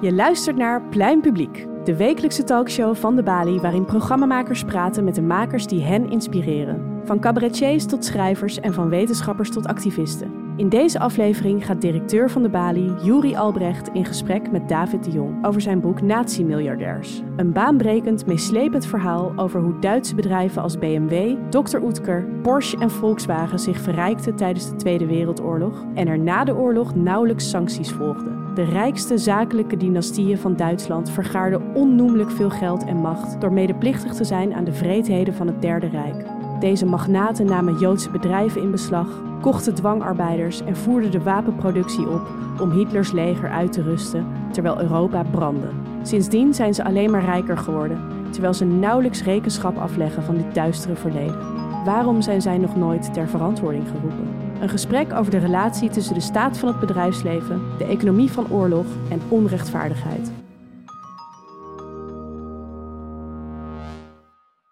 Je luistert naar Pluim Publiek, de wekelijkse talkshow van de Bali waarin programmamakers praten met de makers die hen inspireren. Van cabaretiers tot schrijvers en van wetenschappers tot activisten. In deze aflevering gaat directeur van de Bali, Juri Albrecht, in gesprek met David de Jong over zijn boek Nazi-miljardairs. Een baanbrekend, meeslepend verhaal over hoe Duitse bedrijven als BMW, Dr. Oetker, Porsche en Volkswagen zich verrijkten tijdens de Tweede Wereldoorlog en er na de oorlog nauwelijks sancties volgden. De rijkste zakelijke dynastieën van Duitsland vergaarden onnoemelijk veel geld en macht door medeplichtig te zijn aan de vreedheden van het Derde Rijk. Deze magnaten namen Joodse bedrijven in beslag, kochten dwangarbeiders en voerden de wapenproductie op om Hitlers leger uit te rusten terwijl Europa brandde. Sindsdien zijn ze alleen maar rijker geworden, terwijl ze nauwelijks rekenschap afleggen van dit duistere verleden. Waarom zijn zij nog nooit ter verantwoording geroepen? Een gesprek over de relatie tussen de staat van het bedrijfsleven, de economie van oorlog en onrechtvaardigheid.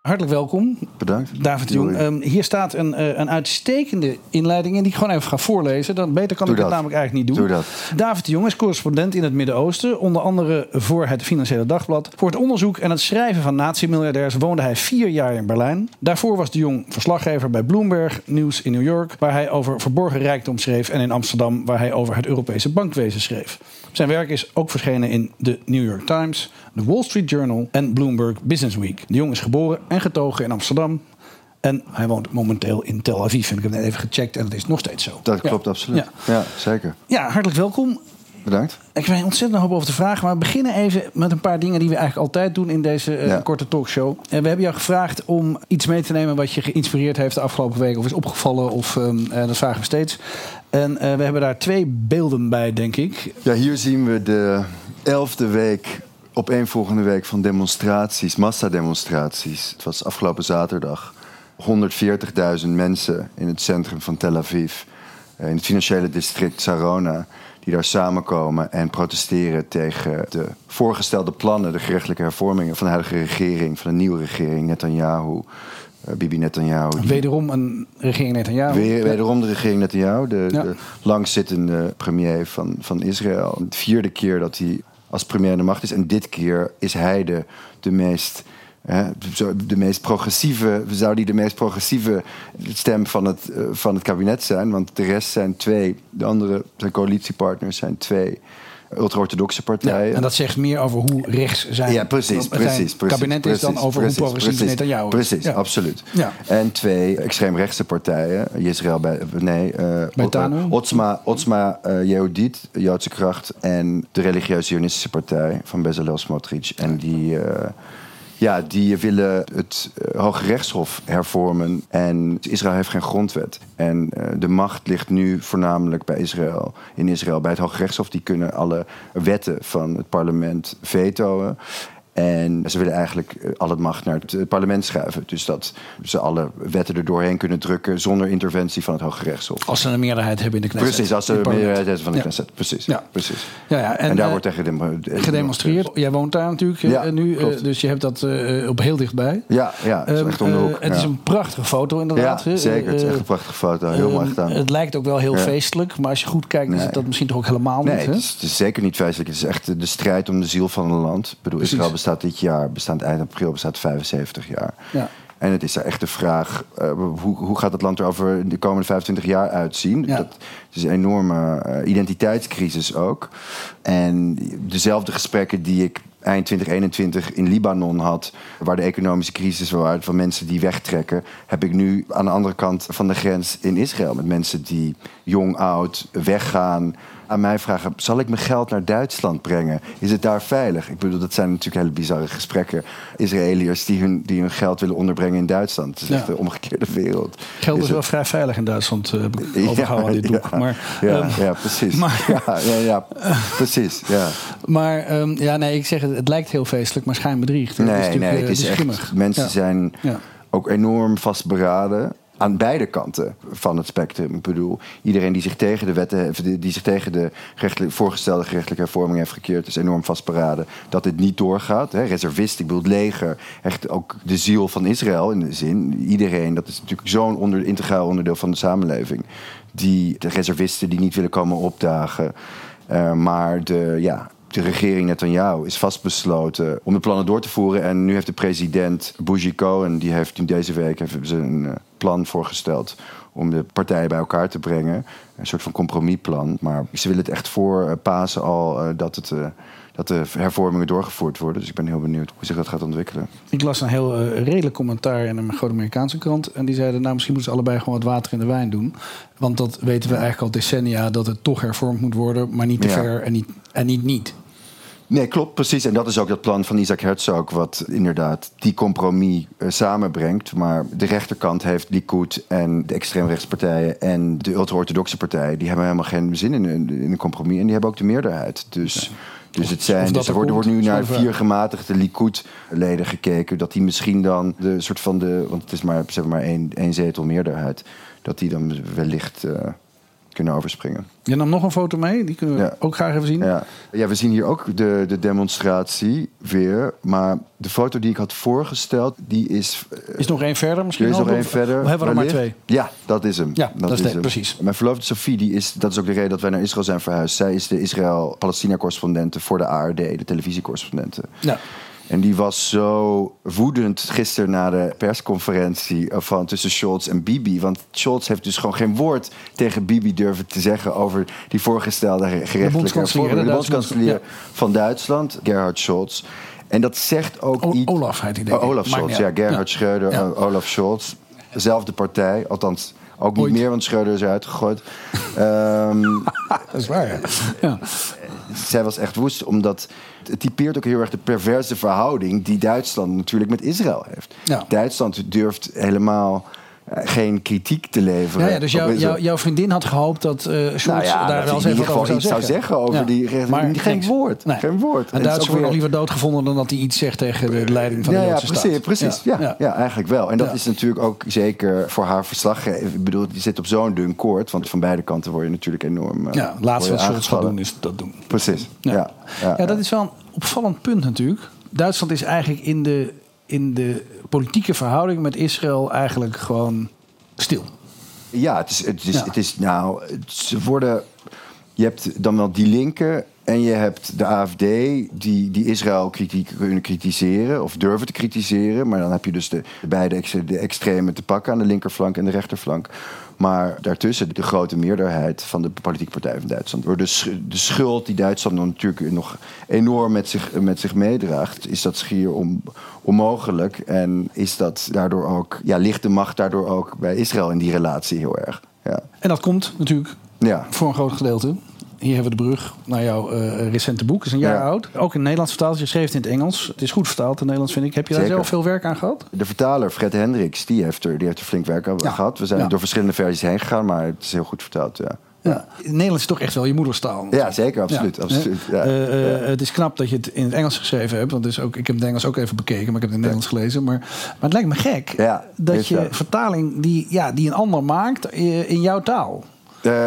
Hartelijk welkom. Bedankt. David de Jong. Um, hier staat een, uh, een uitstekende inleiding in die ik gewoon even ga voorlezen. Dan beter kan Doe ik dat. het namelijk eigenlijk niet doen. Doe dat. David de Jong is correspondent in het Midden-Oosten. Onder andere voor het Financiële Dagblad. Voor het onderzoek en het schrijven van nazi-miljardairs woonde hij vier jaar in Berlijn. Daarvoor was de Jong verslaggever bij Bloomberg Nieuws in New York. Waar hij over verborgen rijkdom schreef. En in Amsterdam waar hij over het Europese bankwezen schreef. Zijn werk is ook verschenen in de New York Times, de Wall Street Journal en Bloomberg Business Week. De Jong is geboren en getogen in Amsterdam. En hij woont momenteel in Tel Aviv. En ik heb net even gecheckt en dat is nog steeds zo. Dat Ja. klopt absoluut. Ja. Ja. zeker. Ja, hartelijk welkom. Bedankt. Ik heb een ontzettend hoop over te vragen. Maar we beginnen even met een paar dingen die we eigenlijk altijd doen in deze eh, Ja. korte talkshow. En we hebben jou gevraagd om iets mee te nemen wat je geïnspireerd heeft de afgelopen week. Of is opgevallen. Of ehm, eh, dat vragen we steeds. En eh, we hebben daar twee beelden bij, denk ik. Ja, hier zien we de elfde week, opeenvolgende week van demonstraties, massademonstraties. Het was afgelopen zaterdag. 140.000 mensen in het centrum van Tel Aviv, eh, in het financiële district Sarona, die daar samenkomen en protesteren tegen de voorgestelde plannen, de gerechtelijke hervormingen van de huidige regering, van de nieuwe regering, Netanyahu, eh, Bibi Netanyahu. Wederom een regering Netanyahu. Weer, wederom de regering Netanyahu, de, Ja. de langzittende premier van, van Israël. De vierde keer dat hij als premier aan de macht is. En dit keer is hij de, de meest... de meest progressieve, zou die de meest progressieve stem van het, eh, van het kabinet zijn? Want de rest zijn twee, de andere, zijn coalitiepartners zijn twee ultra-orthodoxe Ja, partijen. en dat zegt meer over hoe rechts zijn. Ja, precies, precies. precies kabinet is dan over precies, hoe progressief Netanyahu is. Precies, Ja. absoluut. Ja. En twee extreemrechtse partijen. Israël bij, nee, eh, Otzma, Otzma eh, Yehudit, Joodse kracht. En de religieuze Zionistische partij van Bezalel Smotrich. En die... eh, ja, die willen het eh, Hoge Rechtshof hervormen. En Israël heeft geen grondwet. En eh, de macht ligt nu voornamelijk bij Israël. In Israël bij het Hoge Rechtshof. Die kunnen alle wetten van het parlement vetoen. En ze willen eigenlijk eh, al het macht naar het eh, parlement schuiven. Dus dat ze alle wetten er doorheen kunnen drukken zonder interventie van het Hoge Rechtshof. Als ze een meerderheid hebben in de Knesset. Precies, als ze parlement. meerderheid hebben van de Ja. Knesset. Precies, Ja. precies. Ja, ja, En, daar eh, wordt tegen gedemo- gedemonstreerd. Jij woont daar natuurlijk Ja, nu, dus je hebt dat op heel dichtbij. Ja, ja het is Ehm, echt om de hoek. het is een prachtige foto inderdaad. Ja, zeker. Het is echt een prachtige foto. Heel mooi ehm, gedaan. Het lijkt ook wel heel feestelijk, maar als je goed kijkt, is Nee. het dat misschien toch ook helemaal Nee, niet. Hè? het is, het is zeker niet feestelijk. Het is echt de, strijd om de ziel van een land. Ik bedoel. Israël bestaat dit jaar, bestaat eind april, bestaat 75 jaar. Ja. En het is echt de vraag, eh, hoe, hoe gaat het land er over de komende 25 jaar uitzien? Ja. Dat, het is een enorme eh, identiteitscrisis ook. En dezelfde gesprekken die ik eind 2021 in Libanon had, waar de economische crisis was, van mensen die wegtrekken, heb ik nu aan de andere kant van de grens in Israël. Met mensen die jong, oud, weggaan. Aan mij vragen, zal ik mijn geld naar Duitsland brengen? Is het daar veilig? Ik bedoel, dat zijn natuurlijk hele bizarre gesprekken. Israëliërs die hun, die hun geld willen onderbrengen in Duitsland. Het is Ja. echt de omgekeerde wereld. Geld is Is wel het- vrij veilig in Duitsland, eh, heb ik overgehouden aan dit boek. Ja, Maar, ja, ehm, ja, precies. maar- ja, ja, ja, precies. Ja. maar ehm, ja, nee, ik zeg het, het lijkt heel feestelijk, maar schijnbedriegt. hè. Nee, het is nee, natuurlijk, het eh, is echt. Mensen Ja. zijn Ja. ook enorm vastberaden. Aan beide kanten van het spectrum. Ik bedoel, iedereen die zich tegen de wetten, die zich tegen de voorgestelde gerechtelijke hervorming heeft gekeerd, is enorm vastberaden dat dit niet doorgaat. Reservisten, ik bedoel, het leger, echt ook de ziel van Israël in de zin. Iedereen, dat is natuurlijk zo'n onder, integraal onderdeel van de samenleving. Die, de reservisten die niet willen komen opdagen. Eh, maar de, ja, de regering Netanyahu is vastbesloten om de plannen door te voeren. En nu heeft de president Bougie Cohen, die heeft deze week heeft ze eh, plan voorgesteld om de partijen bij elkaar te brengen. Een soort van compromisplan. Maar ze willen het echt voor Pasen al eh, dat, het, eh, dat de hervormingen doorgevoerd worden. Dus ik ben heel benieuwd hoe zich dat gaat ontwikkelen. Ik las een heel eh, redelijk commentaar in een grote Amerikaanse krant. En die zeiden, nou misschien moeten ze allebei gewoon wat water in de wijn doen. Want dat weten we eigenlijk al decennia, dat het toch hervormd moet worden. Maar niet te Ja. ver en niet, en niet niet. Nee, klopt, precies. En dat is ook dat plan van Isaac Herzog, wat inderdaad die compromis eh, samenbrengt. Maar de rechterkant heeft Likud en de extreemrechtspartijen en de ultra-orthodoxe partijen, die hebben helemaal geen zin in een, in een compromis. En die hebben ook de meerderheid. Dus, dus het zijn, dus er wordt, er wordt nu naar vier gematigde Likud-leden gekeken. Dat die misschien dan de soort van de, want het is maar, ze hebben maar één, één zetel meerderheid, dat die dan wellicht eh, kunnen overspringen. Je nam nog een foto mee, die kunnen we Ja. ook graag even zien. Ja. ja, we zien hier ook de, de demonstratie weer. Maar de foto die ik had voorgesteld, die is... eh, Is nog één verder misschien? er is nog één Of- verder. We hebben er maar twee. Ja, dat is hem. Ja, dat is de- hem. precies. Mijn verloofde Sophie, die is, dat is ook de reden dat wij naar Israël zijn verhuisd. Zij is de Israël-Palestina-correspondente voor de ARD, de televisiecorrespondente. Ja. En die was zo woedend gisteren na de persconferentie van tussen Scholz en Bibi. Want Scholz heeft dus gewoon geen woord tegen Bibi durven te zeggen over die voorgestelde gerechtelijke hervorming. de bondskanselier bonds- van Duitsland, Gerhard Scholz. En dat zegt ook O- iets. Olaf heet hij, denk Oh, ik. Olaf Scholz, ja. Gerhard. Schreuder, Ja. eh, Olaf Scholz. Dezelfde partij, althans ook niet Ooit. meer, want Schreuder is eruit gegooid. Ehm, Dat is waar, ja. ja. zij was echt woest, omdat het typeert ook heel erg de perverse verhouding die Duitsland natuurlijk met Israël heeft. Ja. Duitsland durft helemaal eh, geen kritiek te leveren. Ja, ja, dus jou, jou- jouw vriendin had gehoopt dat eh Scholz Nou ja, daar dat wel eens even wat over iets zou zeggen over die recht- Maar geen niks. woord, Nee. geen woord. En Duitsers worden weer- liever doodgevonden dan dat hij iets zegt tegen de leiding van de ja, ja, Joodse precies, precies. Ja, ja. eigenlijk wel. En dat is natuurlijk ook zeker voor haar verslaggever. Ik bedoel, die zit op zo'n dun koord. Want van beide kanten word je natuurlijk enorm. eh, Ja, het laatste wat je Scholz gaat doen is dat doen. Precies. Ja, Ja, dat is wel een opvallend punt natuurlijk. Duitsland is eigenlijk in de, in de politieke verhouding met Israël eigenlijk gewoon stil. Ja, het is, het is, Ja. het is nou, het- ze worden, je hebt dan wel die linken en je hebt de AFD die, die Israël kritiek kunnen kritiseren of durven te kritiseren. Maar dan heb je dus de, de beide de extremen te pakken aan de linkerflank en de rechterflank. Maar daartussen de grote meerderheid van de politieke partijen van Duitsland. Door de, de schuld die Duitsland dan natuurlijk nog enorm met zich, met zich meedraagt, is dat schier onmogelijk. En is dat daardoor ook, ja, ligt de macht daardoor ook bij Israël in die relatie heel erg. Ja. En dat komt natuurlijk Ja. voor een groot gedeelte. Hier hebben we de brug naar jouw eh, recente boek. Het is een jaar Ja. oud. Ook in het Nederlands vertaald. Je schreef het in het Engels. Het is goed vertaald in het Nederlands, vind ik. Heb je daar Zeker. zelf veel werk aan gehad? De vertaler Fred Hendricks, die heeft er, die heeft er flink werk aan Ja. gehad. We zijn Ja. door verschillende versies heen gegaan, maar het is heel goed vertaald. Ja, Ja. Nederlands is toch echt wel je moederstaal. ja zeker, absoluut. Ja. absoluut ja. Eh, eh. Het is knap dat je het in het Engels geschreven hebt. Want ook, ik heb het Engels ook even bekeken, maar ik heb het in het Nederlands gelezen. Maar, maar het lijkt me gek dat je vertaling die, ja, die een ander maakt in jouw taal.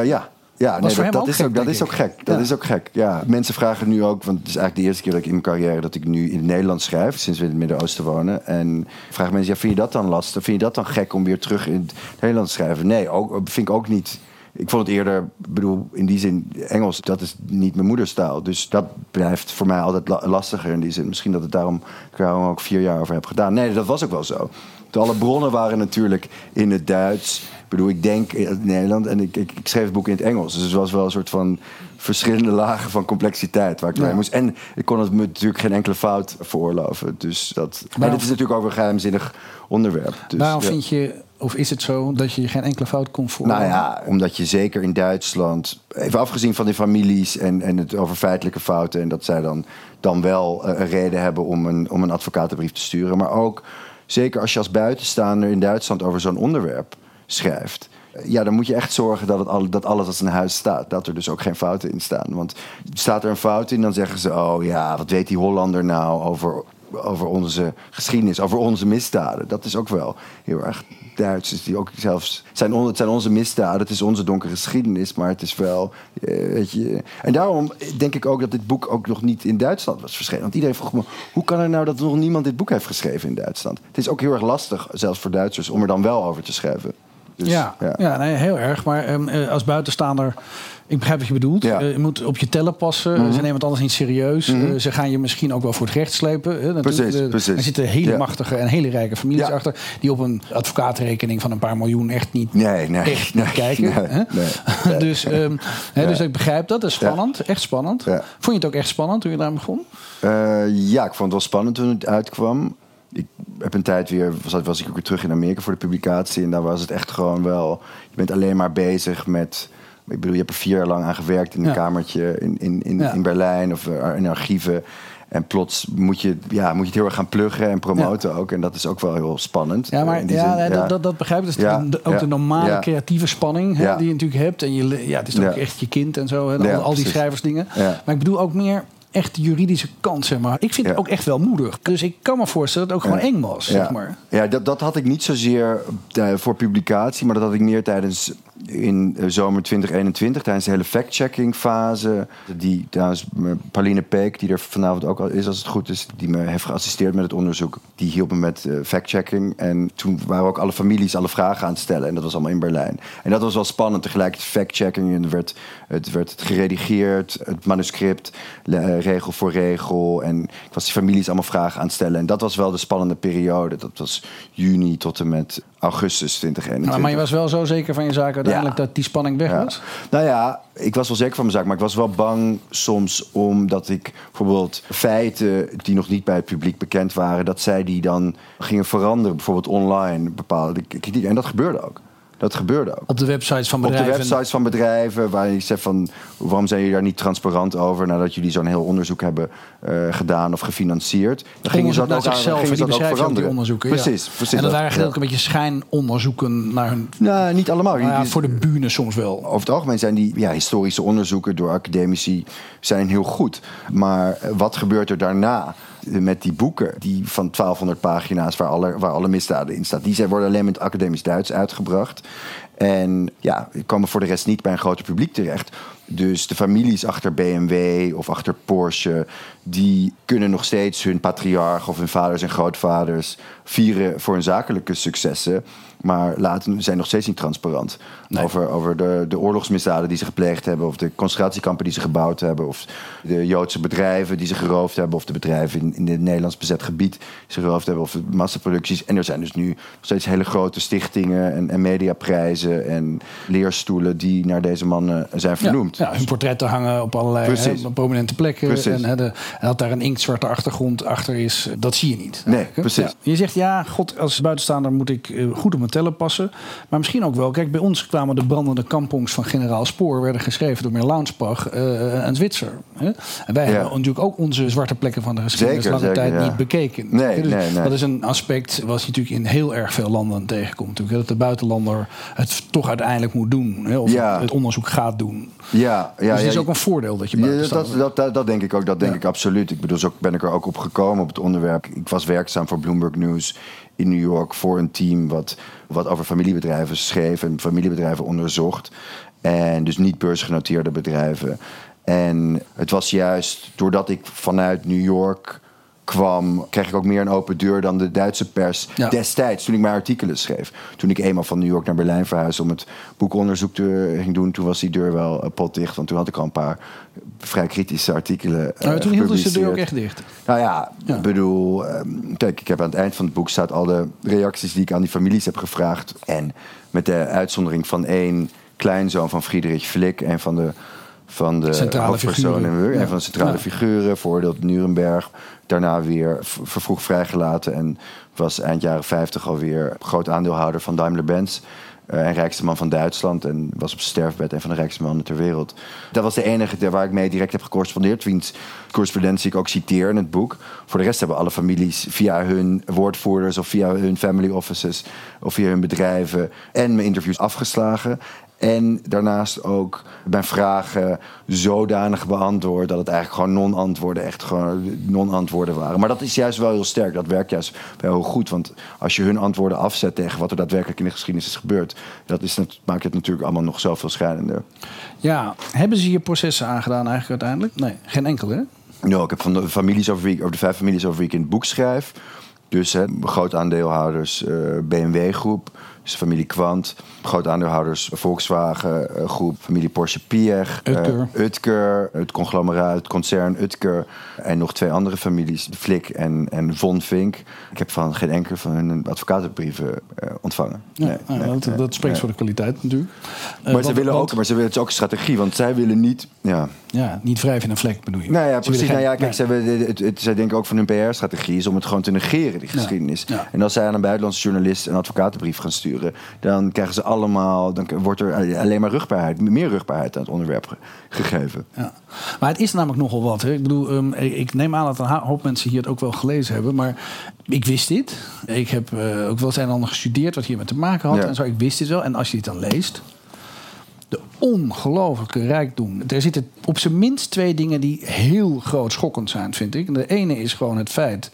Ja. Ja, nee, dat, is gek, ook, dat is ook gek. Dat is ook gek. Ja, mensen vragen nu ook, want het is eigenlijk de eerste keer dat ik in mijn carrière dat ik nu in het Nederlands schrijf, sinds we in het Midden-Oosten wonen. En vragen mensen, ja, vind je dat dan lastig? Vind je dat dan gek om weer terug in het Nederlands te schrijven? Nee, ook, vind ik ook niet. Ik vond het eerder, bedoel, in die zin, Engels, dat is niet mijn moederstaal. Dus dat blijft voor mij altijd la- lastiger in die zin. Misschien dat het daarom, ik daarom ook vier jaar over heb gedaan. Nee, dat was ook wel zo. Alle bronnen waren natuurlijk in het Duits. Bedoel, ik denk in het Nederland en ik, ik, ik schreef het boek in het Engels. Dus het was wel een soort van verschillende lagen van complexiteit waar ik Ja. mee moest. En ik kon het me natuurlijk geen enkele fout veroorloven. Dus dat, maar dit is natuurlijk ook een geheimzinnig onderwerp. Dus, Waarom ja. vind je, of is het zo, dat je geen enkele fout kon voor? Nou ja, omdat je zeker in Duitsland, even afgezien van die families en, en het over feitelijke fouten, en dat zij dan, dan wel eh, een reden hebben om een, om een advocatenbrief te sturen, maar ook zeker als je als buitenstaander in Duitsland over zo'n onderwerp schrijft. Ja, dan moet je echt zorgen dat, het dat alles als een huis staat. Dat er dus ook geen fouten in staan. Want staat er een fout in, dan zeggen ze: Oh ja, wat weet die Hollander nou over, over onze geschiedenis, over onze misdaden? Dat is ook wel heel erg Duits. Dus die ook zelfs, zijn, on- zijn onze misdaden, het is onze donkere geschiedenis, maar het is wel. eh, weet je. En daarom denk ik ook dat dit boek ook nog niet in Duitsland was verschenen. Want iedereen vroeg me: hoe kan het nou dat nog niemand dit boek heeft geschreven in Duitsland? Het is ook heel erg lastig, zelfs voor Duitsers, om er dan wel over te schrijven. Dus, ja, ja. nee, heel erg. Maar ehm, eh, als buitenstaander, ik begrijp wat je bedoelt. Ja. Eh, je moet op je tellen passen. Mhm. Ze nemen het alles niet serieus. Mhm. Eh, ze gaan je misschien ook wel voor het recht slepen. hè. Precies, precies. Er zitten hele machtige en hele rijke families achter... die op een advocaatrekening van een paar miljoen echt niet, Nee, nee. echt nee, niet kijken. nee, hè? nee. dus, hè, dus ik begrijp dat. Dat is spannend. Echt spannend. Vond je het ook echt spannend toen je daar begon? Ja, ik vond het wel spannend toen het uitkwam. Ik heb een tijd weer, was, was ik ook weer terug in Amerika voor de publicatie. En daar was het echt gewoon wel. Je bent alleen maar bezig met. Ik bedoel, je hebt er vier jaar lang aan gewerkt in een Ja. kamertje in, in, in, Ja. in Berlijn of eh, in archieven. En plots moet je, ja, moet je het heel erg gaan pluggen en promoten ook. En dat is ook wel heel spannend. Ja, maar die ja, Dat, dat, dat begrijp ik. Ja, de- ook de normale creatieve spanning hè, die je natuurlijk hebt. En je, ja, het is ook echt je kind en zo. Hè, al, al die schrijversdingen. Maar ik bedoel ook meer echt juridische kant, zeg maar. Ik vind het ook echt wel moedig. Dus ik kan me voorstellen dat het ook gewoon eng was, Ja, zeg maar. ja dat, dat had ik niet zozeer eh, voor publicatie, maar dat had ik meer tijdens in eh, zomer 2021, tijdens de hele fact-checking fase. Die trouwens, eh, Pauline Peek, die er vanavond ook al is als het goed is, die me heeft geassisteerd met het onderzoek, die hielp me met eh, fact-checking. En toen waren ook alle families alle vragen aan het stellen en dat was allemaal in Berlijn. En dat was wel spannend, tegelijkertijd fact-checking. En er werd, het werd geredigeerd, het manuscript, regel voor regel. En ik was die families allemaal vragen aan het stellen. En dat was wel de spannende periode. Dat was juni tot en met augustus 2021. Maar, maar je was wel zo zeker van je zaak uiteindelijk Ja. dat die spanning weg Ja. was? Nou ja, ik was wel zeker van mijn zaak, maar ik was wel bang soms omdat ik bijvoorbeeld feiten die nog niet bij het publiek bekend waren, dat zij die dan gingen veranderen, bijvoorbeeld online bepaalde kritiek. En dat gebeurde ook. Dat gebeurde ook. Op de websites van Op bedrijven. de websites van bedrijven, waar je zegt van waarom zijn jullie daar niet transparant over nadat jullie zo'n heel onderzoek hebben eh, gedaan of gefinancierd. Dan gingen ze dat naar ook, aan- zichzelf, gingen en ze die dat ook ook veranderen. onderzoeken. Precies, ja. precies. En dat waren ja. gedeeltelijk een beetje schijnonderzoeken naar hun... Nou, niet allemaal. Nou ja, voor de bühne soms wel. over het algemeen zijn die ja, historische onderzoeken door academici zijn heel goed. Maar eh, wat gebeurt er daarna met die boeken die van 1200 pagina's waar alle, waar alle misdaden in staan? Die zijn, worden alleen met academisch Duits uitgebracht. En ja, komen voor de rest niet bij een groter publiek terecht. Dus de families achter BMW of achter Porsche, die kunnen nog steeds hun patriarch of hun vaders en grootvaders vieren voor hun zakelijke successen. Maar laten, zijn nog steeds niet transparant over, over de, de oorlogsmisdaden die ze gepleegd hebben, of de concentratiekampen die ze gebouwd hebben, of de Joodse bedrijven die ze geroofd hebben, of de bedrijven in, in het Nederlands bezet gebied die ze geroofd hebben, of de massaproducties. En er zijn dus nu nog steeds hele grote stichtingen en, en mediaprijzen en leerstoelen die naar deze mannen zijn vernoemd. Ja, ja, hun portretten hangen op allerlei hè, prominente plekken. Precies. En, hè, de, en dat daar een inktzwarte achtergrond achter is, dat zie je niet. Nee, precies. Ja. Je zegt, ja, god, als buitenstaander moet ik eh, goed op mijn tellen passen. Maar misschien ook wel, kijk, bij ons kwamen de brandende kampongs van generaal Spoor... werden geschreven door Meer Launsbach, eh een Zwitser. Hè? En wij Ja. hebben natuurlijk ook onze zwarte plekken van de geschiedenis... Zeker, lange zeker, tijd ja. niet bekeken. Nee, Dus nee, nee. Dat is een aspect wat je natuurlijk in heel erg veel landen tegenkomt. Natuurlijk, hè, dat de buitenlander het toch uiteindelijk moet doen. Hè, of het onderzoek gaat doen. Ja, ja, dus het is ja, ook een voordeel dat je Ja, buitenstaander dat, dat, dat, dat denk ik ook. Dat denk ik absoluut. Ik bedoel, zo ben ik er ook op gekomen op het onderwerp. Ik was werkzaam voor Bloomberg News in New York voor een team wat, wat over familiebedrijven schreef en familiebedrijven onderzocht. En dus niet beursgenoteerde bedrijven. En het was juist doordat ik vanuit New York kwam, kreeg ik ook meer een open deur dan de Duitse pers Ja. destijds, toen ik mijn artikelen schreef. Toen ik eenmaal van New York naar Berlijn verhuisde om het boekonderzoek te ging doen, toen was die deur wel eh, potdicht, want toen had ik al een paar vrij kritische artikelen. Nou, toen hielden ze de deur ook echt dicht. Nou ja, Ja. ik bedoel, ehm, kijk, ik heb aan het eind van het boek staat al de reacties die ik aan die families heb gevraagd. En met de uitzondering van één kleinzoon van Friedrich Flick en van de, van de Centrale figuren. en van de centrale Ja. figuren, veroordeeld Nuremberg. Daarna weer v- vervroegd vrijgelaten en was eind jaren 50 alweer groot aandeelhouder van Daimler-Benz. eh, en rijkste man van Duitsland. En was op zijn sterfbed een van de rijkste mannen ter wereld. Dat was de enige waar ik mee direct heb gecorrespondeerd. Wiens correspondentie ik ook citeer in het boek. Voor de rest hebben alle families via hun woordvoerders... of via hun family offices of via hun bedrijven... en mijn interviews afgeslagen. En daarnaast ook mijn vragen zodanig beantwoord... dat het eigenlijk gewoon non-antwoorden, echt gewoon non-antwoorden waren. Maar dat is juist wel heel sterk. Dat werkt juist wel heel goed. Want als je hun antwoorden afzet tegen wat er daadwerkelijk in de geschiedenis is gebeurd... dat is, maakt het natuurlijk allemaal nog zoveel schrijnender. Ja, hebben ze je processen aangedaan eigenlijk uiteindelijk? Nee, geen enkel hè? Ik heb van de families over wie over de vijf families over wie ik in het boek schrijf. Dus hè, groot aandeelhouders, eh, BMW-groep, Dus familie Quant, groot aandeelhouders Volkswagen eh, groep, familie Porsche Piech, eh, Utker. Utker, het conglomeraat, het concern Utker en nog twee andere families, Flik en, en Von Vink. Ik heb van geen enkele van hun advocatenbrieven eh, ontvangen. Ja, Nee, nee, dat, nee, dat spreekt voor de kwaliteit natuurlijk. Maar ze willen want- ook, maar ze willen, het is ook een strategie, want zij willen niet. Ja, Ja, niet wrijven in een vlek bedoel je. nou ja, precies. Nou ja, kijk, zij, willen- het, het, zij denken ook van hun PR-strategie is om het gewoon te negeren, die geschiedenis. Ja. En als zij aan een buitenlandse journalist een advocatenbrief gaan sturen, dan krijgen ze allemaal, dan wordt er alleen maar rugbaarheid, meer rugbaarheid aan het onderwerp ge- gegeven. Ja. Maar het is namelijk nogal wat. Hè. Ik bedoel, ehm, ik neem aan dat een hoop mensen hier het ook wel gelezen hebben. Maar ik wist dit. Ik heb eh, ook wel en ander gestudeerd wat hiermee te maken had. Ja. En zo, ik wist dit wel. En als je dit dan leest. De ongelofelijke rijkdom. Er zitten op zijn minst twee dingen die heel groot schokkend zijn, vind ik. En de ene is gewoon het feit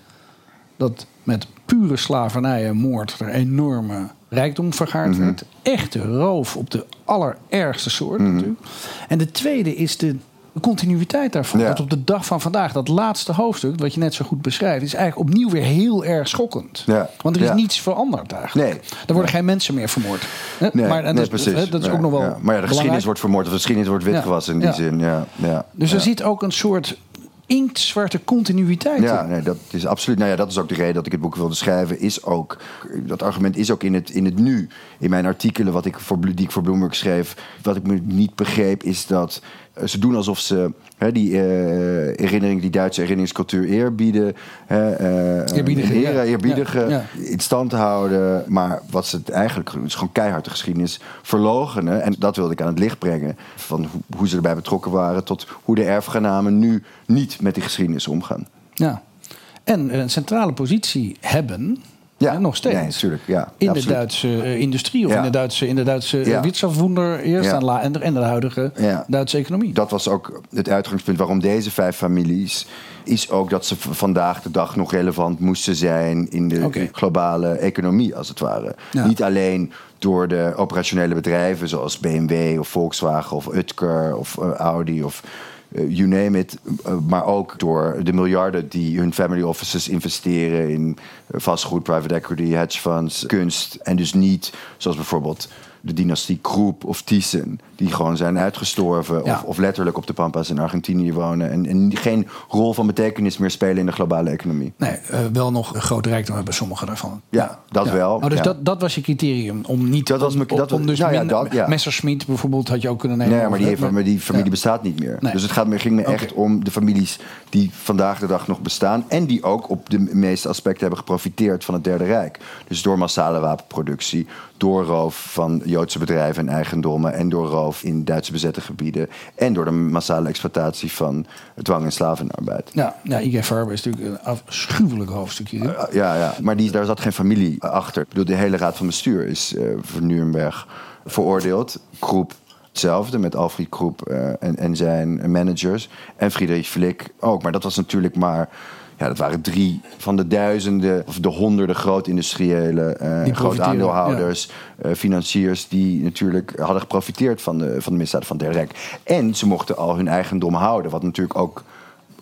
dat met pure slavernij en moord er enorme rijkdom vergaard werd. Echte roof op de allerergste soort natuurlijk. En de tweede is de continuïteit daarvan. Ja. Dat op de dag van vandaag, dat laatste hoofdstuk, wat je net zo goed beschrijft, is eigenlijk opnieuw weer heel erg schokkend. Ja. Want er is Ja. niets veranderd eigenlijk. Nee. Er worden geen mensen meer vermoord. Hè? Nee, maar en nee, dat, is- precies. dat is Ja, ook nog wel. ja. Maar ja, de belangrijk. geschiedenis wordt vermoord, of de geschiedenis wordt witgewassen in die zin. Ja, ja, Dus er zit ook een soort inktzwarte continuïteit Ja, nee, dat is absoluut. Nou ja, dat is ook de reden dat ik het boek wilde schrijven. Is ook, dat argument is ook in het, in het nu. In mijn artikelen wat ik voor, die ik voor Bloomberg schreef. Wat ik me niet begreep is dat ze doen alsof ze hè, die eh, herinnering, die Duitse herinneringscultuur eerbieden. Hè, eh, Eerbiedigen, ja. eerbiedigen, Ja, in stand houden. Maar wat ze het eigenlijk doen, is gewoon keihard de geschiedenis verlogenen. En dat wilde ik aan het licht brengen. Van hoe, hoe ze erbij betrokken waren. Tot hoe de erfgenamen nu niet met die geschiedenis omgaan. Ja. En een centrale positie hebben, Ja, nog steeds. nee, natuurlijk, ja, in absoluut. de Duitse eh, industrie of Ja. in de Duitse, in de Duitse Ja. ja. Wirtschaftswunder eerst en, la- en de, en de huidige. Duitse economie. Dat was ook het uitgangspunt waarom deze vijf families. Is ook dat ze vandaag de dag nog relevant moesten zijn in de globale economie, als het ware. Niet alleen door de operationele bedrijven zoals BMW of Volkswagen of Utker of eh, Audi of eh, you name it. eh, maar ook door de miljarden die hun family offices investeren in eh, vastgoed, private equity, hedge funds, kunst. En dus niet zoals bijvoorbeeld de dynastie Kroep of Thyssen, die gewoon zijn uitgestorven Ja. of, of letterlijk op de Pampas in Argentinië wonen en, en geen rol van betekenis meer spelen in de globale economie. Nee, eh, wel nog een groot rijkdom hebben sommigen daarvan. Ja, dat wel, Oh, dus dat, dat was je criterium om niet. Dat was om, dat om was- dus nou ja, minder- dat- ja. Messerschmitt bijvoorbeeld had je ook kunnen nemen. Nee, maar die, heeft, maar die familie bestaat niet meer. Nee. Dus het gaat, me- ging me echt om de families die vandaag de dag nog bestaan. En die ook op de meeste aspecten hebben geprofiteerd van het Derde Rijk. Dus door massale wapenproductie, door roof van Joodse bedrijven en eigendommen. En door roof in Duitse bezette gebieden. En door de massale exploitatie van dwang- en slavenarbeid. Ja, ja IG Farben is natuurlijk een afschuwelijk hoofdstukje. Uh, Ja, ja, maar die, daar zat geen familie achter. Ik bedoel, de hele raad van bestuur is eh voor Nuremberg veroordeeld. Kroep hetzelfde met Alfred Kroep eh, en, en zijn managers. En Friedrich Flick ook. Maar dat was natuurlijk maar... Ja, dat waren drie van de duizenden of de honderden grootindustriële uh, Die groot aandeelhouders, eh, financiers die natuurlijk hadden geprofiteerd van de, van de misdaad van Derde Rijk. En ze mochten al hun eigendom houden, wat natuurlijk ook,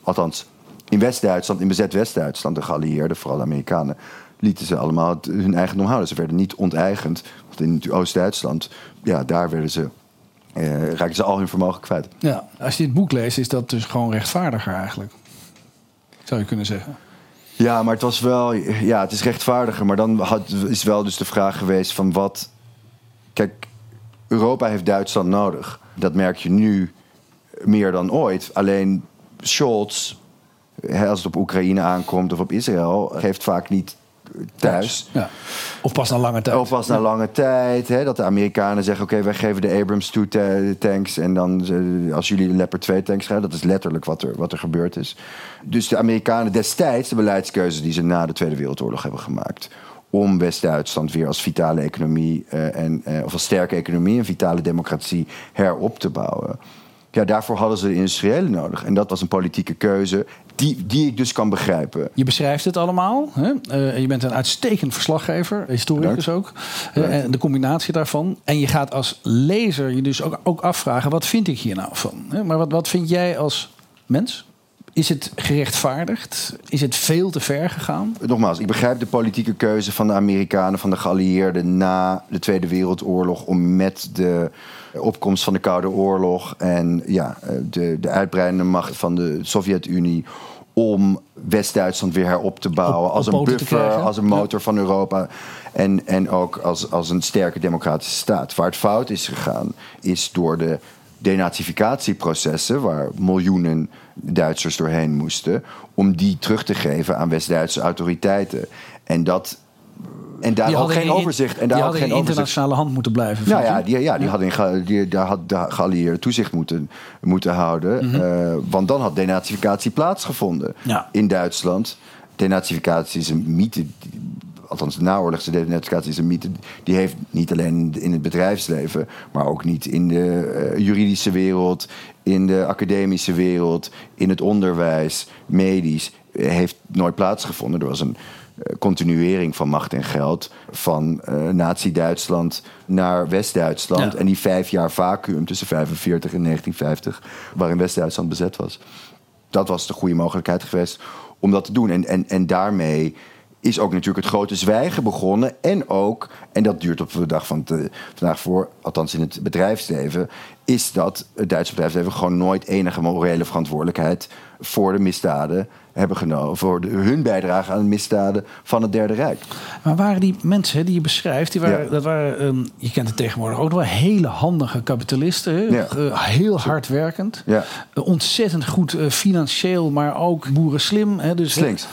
althans in West-Duitsland, in bezet West-Duitsland, de geallieerden, vooral de Amerikanen, lieten ze allemaal hun eigendom houden. Ze werden niet onteigend. Want in Oost-Duitsland, ja, daar werden ze, eh, raakten ze al hun vermogen kwijt. Ja, als je dit boek leest, is dat dus gewoon rechtvaardiger eigenlijk. Zou je kunnen zeggen. Ja, maar het was wel, ja, het is rechtvaardiger. Maar dan had, is wel dus de vraag geweest van wat. Kijk, Europa heeft Duitsland nodig. Dat merk je nu meer dan ooit. Alleen Scholz, als het op Oekraïne aankomt of op Israël, geeft vaak niet thuis. Ja. Of pas na lange tijd. Of pas na lange tijd. Hè, dat de Amerikanen zeggen: Oké, wij geven de Abrams 2 ta- tanks. En dan eh, als jullie de Leopard 2 tanks krijgen. Dat is letterlijk wat er, wat er gebeurd is. Dus de Amerikanen destijds, de beleidskeuze die ze na de Tweede Wereldoorlog hebben gemaakt. Om West-Duitsland weer als vitale economie. eh, en, eh, of als sterke economie en vitale democratie herop te bouwen. Ja, daarvoor hadden ze de industriëlen nodig. En dat was een politieke keuze. Die, die ik dus kan begrijpen. Je beschrijft het allemaal. Hè? Eh, je bent een uitstekend verslaggever, historicus ook. Eh, en de combinatie daarvan. En je gaat als lezer je dus ook, ook afvragen: wat vind ik hier nou van? Hè? Maar wat, wat vind jij als mens? Is het gerechtvaardigd? Is het veel te ver gegaan? Nogmaals, ik begrijp de politieke keuze van de Amerikanen, van de geallieerden na de Tweede Wereldoorlog om met de opkomst van de Koude Oorlog en ja, de, de uitbreidende macht van de Sovjet-Unie om West-Duitsland weer herop te bouwen Op- als op een buffer, als een motor van Europa en, en ook als, als een sterke democratische staat. Waar het fout is gegaan, is door de denazificatieprocessen, waar miljoenen Duitsers doorheen moesten, om die terug te geven aan West-Duitse autoriteiten. En dat. En daar Die ook geen in- overzicht. En daar ook hadden geen in overzicht. internationale hand moeten blijven. Nou ja, je? die, ja, die in ge- die, daar had de toezicht moeten, moeten houden. Mhm. Eh, want dan had denazificatie plaatsgevonden Ja. in Duitsland. Denazificatie is een mythe. Althans, de naoorlogse denazificatie is een mythe. Die heeft niet alleen in het bedrijfsleven, maar ook niet in de eh, juridische wereld, in de academische wereld, in het onderwijs, medisch, eh, heeft nooit plaatsgevonden. Er was een continuering van macht en geld van eh Nazi-Duitsland naar West-Duitsland. Ja. En die vijf jaar vacuüm tussen 45 en 1950, waarin West-Duitsland bezet was. Dat was de goede mogelijkheid geweest om dat te doen. En, en, en daarmee is ook natuurlijk het grote zwijgen begonnen. En ook, en dat duurt op de dag van te- vandaag voor, althans in het bedrijfsleven, is dat het Duitse bedrijfsleven gewoon nooit enige morele verantwoordelijkheid voor de misdaden hebben genomen. Voor de, hun bijdrage aan de misdaden van het Derde Rijk. Maar waren die mensen die je beschrijft, die waren, Ja. dat waren, ehm, je kent het tegenwoordig ook wel, hele handige kapitalisten. Ja. Eh, heel hard werkend. Ja. Eh, ontzettend goed eh, financieel, maar ook boerenslim. Hè? Dus, Slinks.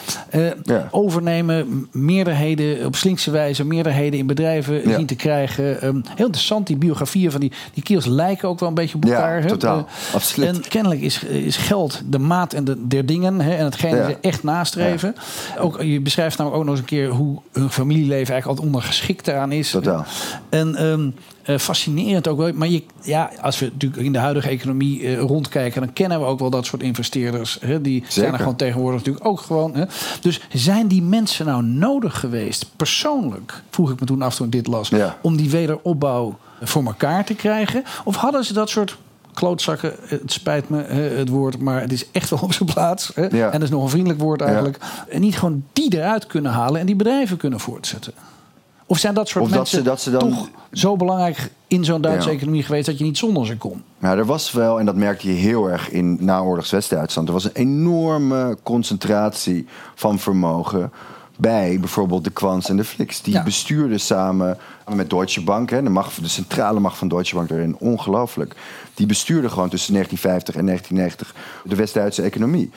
Ja. Overnemen, meerderheden, op slinkse wijze, meerderheden in bedrijven Ja. zien te krijgen. Ehm, heel interessant, die biografieën van die, die kerels lijken ook wel een beetje op Ja, elkaar. hè? totaal. Absoluut. En kennelijk is, is geld de maat en de, der dingen. Hè? En hetgene Ja. ze echt nastreven. Ook, je beschrijft namelijk ook nog eens een keer hoe hun familieleven eigenlijk altijd ondergeschikt daaraan is. Totaal. En ehm, eh, fascinerend ook wel. Maar je, ja, als we natuurlijk in de huidige economie eh, rondkijken, dan kennen we ook wel dat soort investeerders. Hè, die zijn er gewoon tegenwoordig natuurlijk ook gewoon. Hè. Dus zijn die mensen nou nodig geweest, persoonlijk, vroeg ik me toen af toen ik dit las, Ja. om die wederopbouw voor elkaar te krijgen? Of hadden ze dat soort klootzakken, het spijt me het woord, maar het is echt wel op zijn plaats. Hè? Ja. En dat is nog een vriendelijk woord eigenlijk. En niet gewoon die eruit kunnen halen en die bedrijven kunnen voortzetten. Of zijn dat soort Of dat mensen ze- dat ze dan- toch zo belangrijk in zo'n Duitse Ja. economie geweest dat je niet zonder ze kon? Nou, er was wel, en dat merkte je heel erg in naoorlogs West-Duitsland, er was een enorme concentratie van vermogen bij bijvoorbeeld de Kwans en de Flix. Die Ja. bestuurden samen met Deutsche Bank, hè, de, macht, de centrale macht van Deutsche Bank daarin, ongelooflijk. Die bestuurden gewoon tussen 1950 en 1990 de West-Duitse economie.